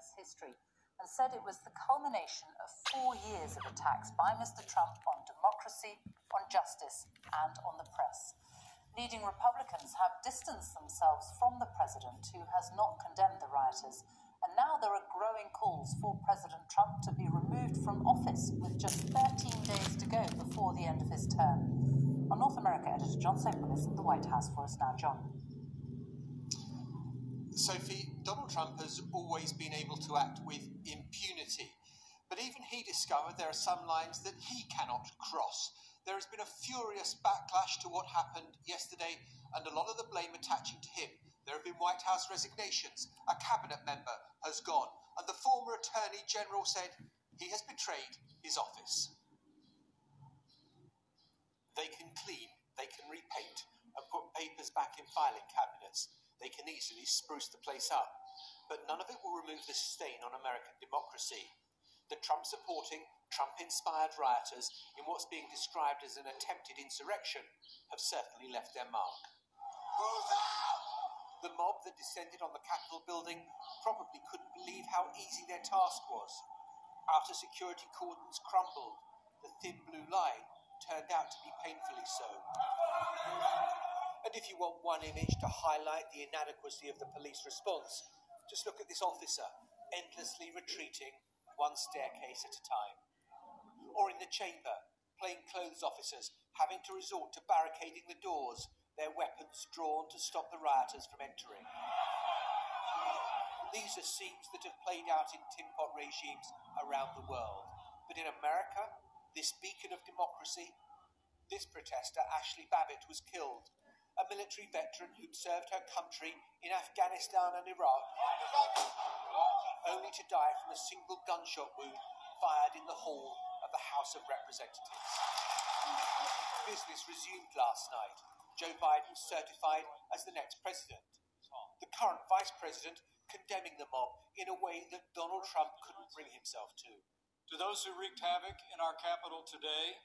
US history and said it was the culmination of four years of attacks by Mr. Trump on democracy, on justice, and on the press. Leading Republicans have distanced themselves from the president, who has not condemned the rioters, and now there are growing calls for President Trump to be removed from office with just 13 days to go before the end of his term. Our North America editor Jon Sopel is at the White House for us now. Jon. Sophie, Donald Trump has always been able to act with impunity. But even he discovered there are some lines that he cannot cross. There has been a furious backlash to what happened yesterday, and a lot of the blame attaching to him. There have been White House resignations, a cabinet member has gone, and the former Attorney General said he has betrayed his office. They can clean, they can repaint, and put papers back in filing cabinets. They can easily spruce the place up. But none of it will remove the stain on American democracy. The Trump supporting, Trump inspired rioters in what's being described as an attempted insurrection have certainly left their mark. The mob that descended on the Capitol building probably couldn't believe how easy their task was. Outer security cordons crumbled. The thin blue line turned out to be painfully so. And if you want one image to highlight the inadequacy of the police response, just look at this officer endlessly retreating one staircase at a time or in the chamber, plainclothes officers having to resort to barricading the doors, their weapons drawn to stop the rioters from entering. These are scenes that have played out in tin pot regimes around the world. But in America, this beacon of democracy, this protester, Ashli Babbitt, was killed. A military veteran who'd served her country in Afghanistan and Iraq, only to die from a single gunshot wound fired in the hall of the House of Representatives. Business resumed last night. Joe Biden certified as the next president. The current vice president condemning the mob in a way that Donald Trump couldn't bring himself to. To those who wreaked havoc in our capital today,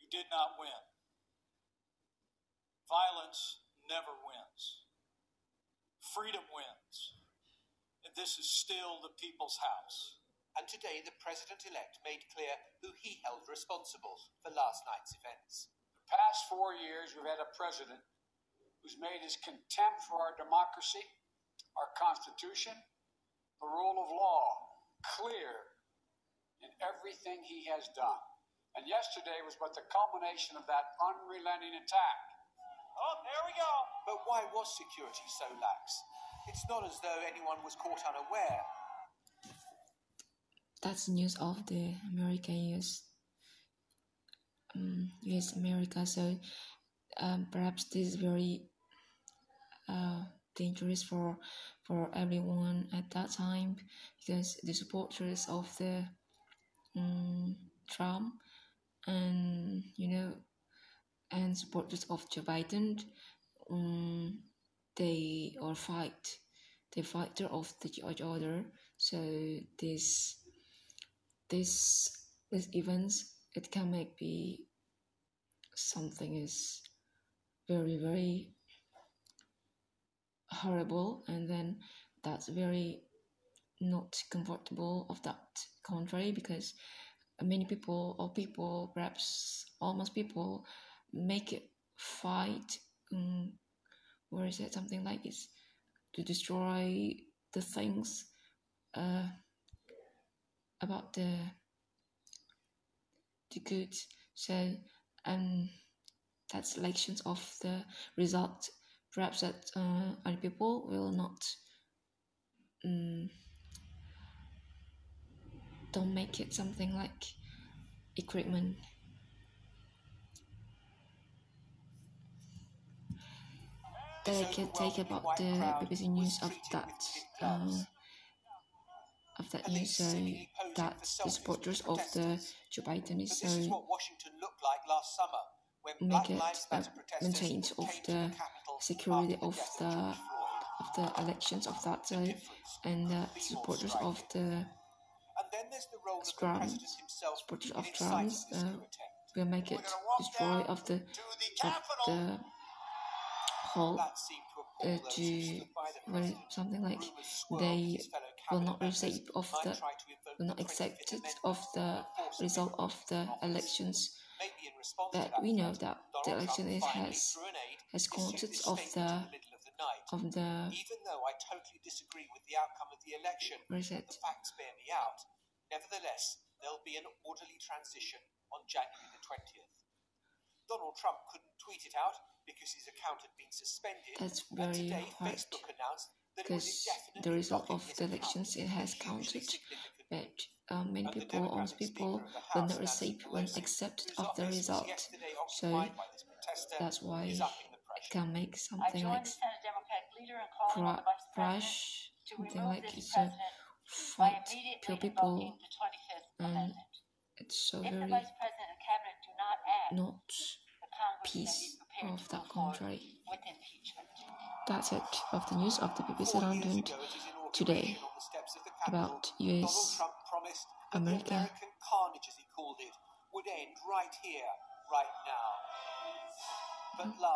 you did not win. Violence never wins. Freedom wins. And this is still the people's house and today the president elect made clear who he held responsible for last night's events. The past four years, we've had a president who's made his contempt for our democracy, our Constitution, the rule of law clear in everything he has done. And yesterday was but the culmination of that unrelenting attack. Oh, there we go. But why was security so lax? It's not as though anyone was caught unaware that's news of the American US um, US America. So um, perhaps this is very uh, dangerous for for everyone at that time because the supporters of the um, Trump and you know and supporters of Joe Biden um, they all fight. They fight of the other so this this this events it can make be something is very very horrible and then that's very not comfortable of that country because many people or people perhaps almost people make it fight um, or is it something like it's to destroy the things uh, about the the good. So um that's elections of the result. Perhaps that uh, other people will not um, don't make it something like equipment can take about the BBC News of that um, of that news so that the supporters of the Joe Biden is so make it uh, maintained of the security of the of the elections of that day and the supporters of the Trump supporters of Trump uh, will make it destroy of the of the whole uh, to well, something like they will not receive of the try to invoke will not accept it of the result of the elections. Maybe in response to But that we know that the election is, has has counted of the in the middle of the night. Even though I totally disagree with the outcome of the election, the facts bear me out, nevertheless, there'll be an orderly transition on January the 20th. Donald Trump couldn't tweet it out because his account had been suspended. That's and very today, hard Facebook announced that it was because the result of the elections it has counted. But um, many people, honest people, Speaker of the will not Nancy receive when Pelosi, accepted of the result. So occupied by this protester, that's why is upping the it can make something like the Democratic leader in calling on cra- the Vice President crash, something like it's a fight immediately pure people and it's so If the very not the peace of move country. That's it of the news of the BBC London today the the about US America. Carnage, as he called it, would end right here, right now. But last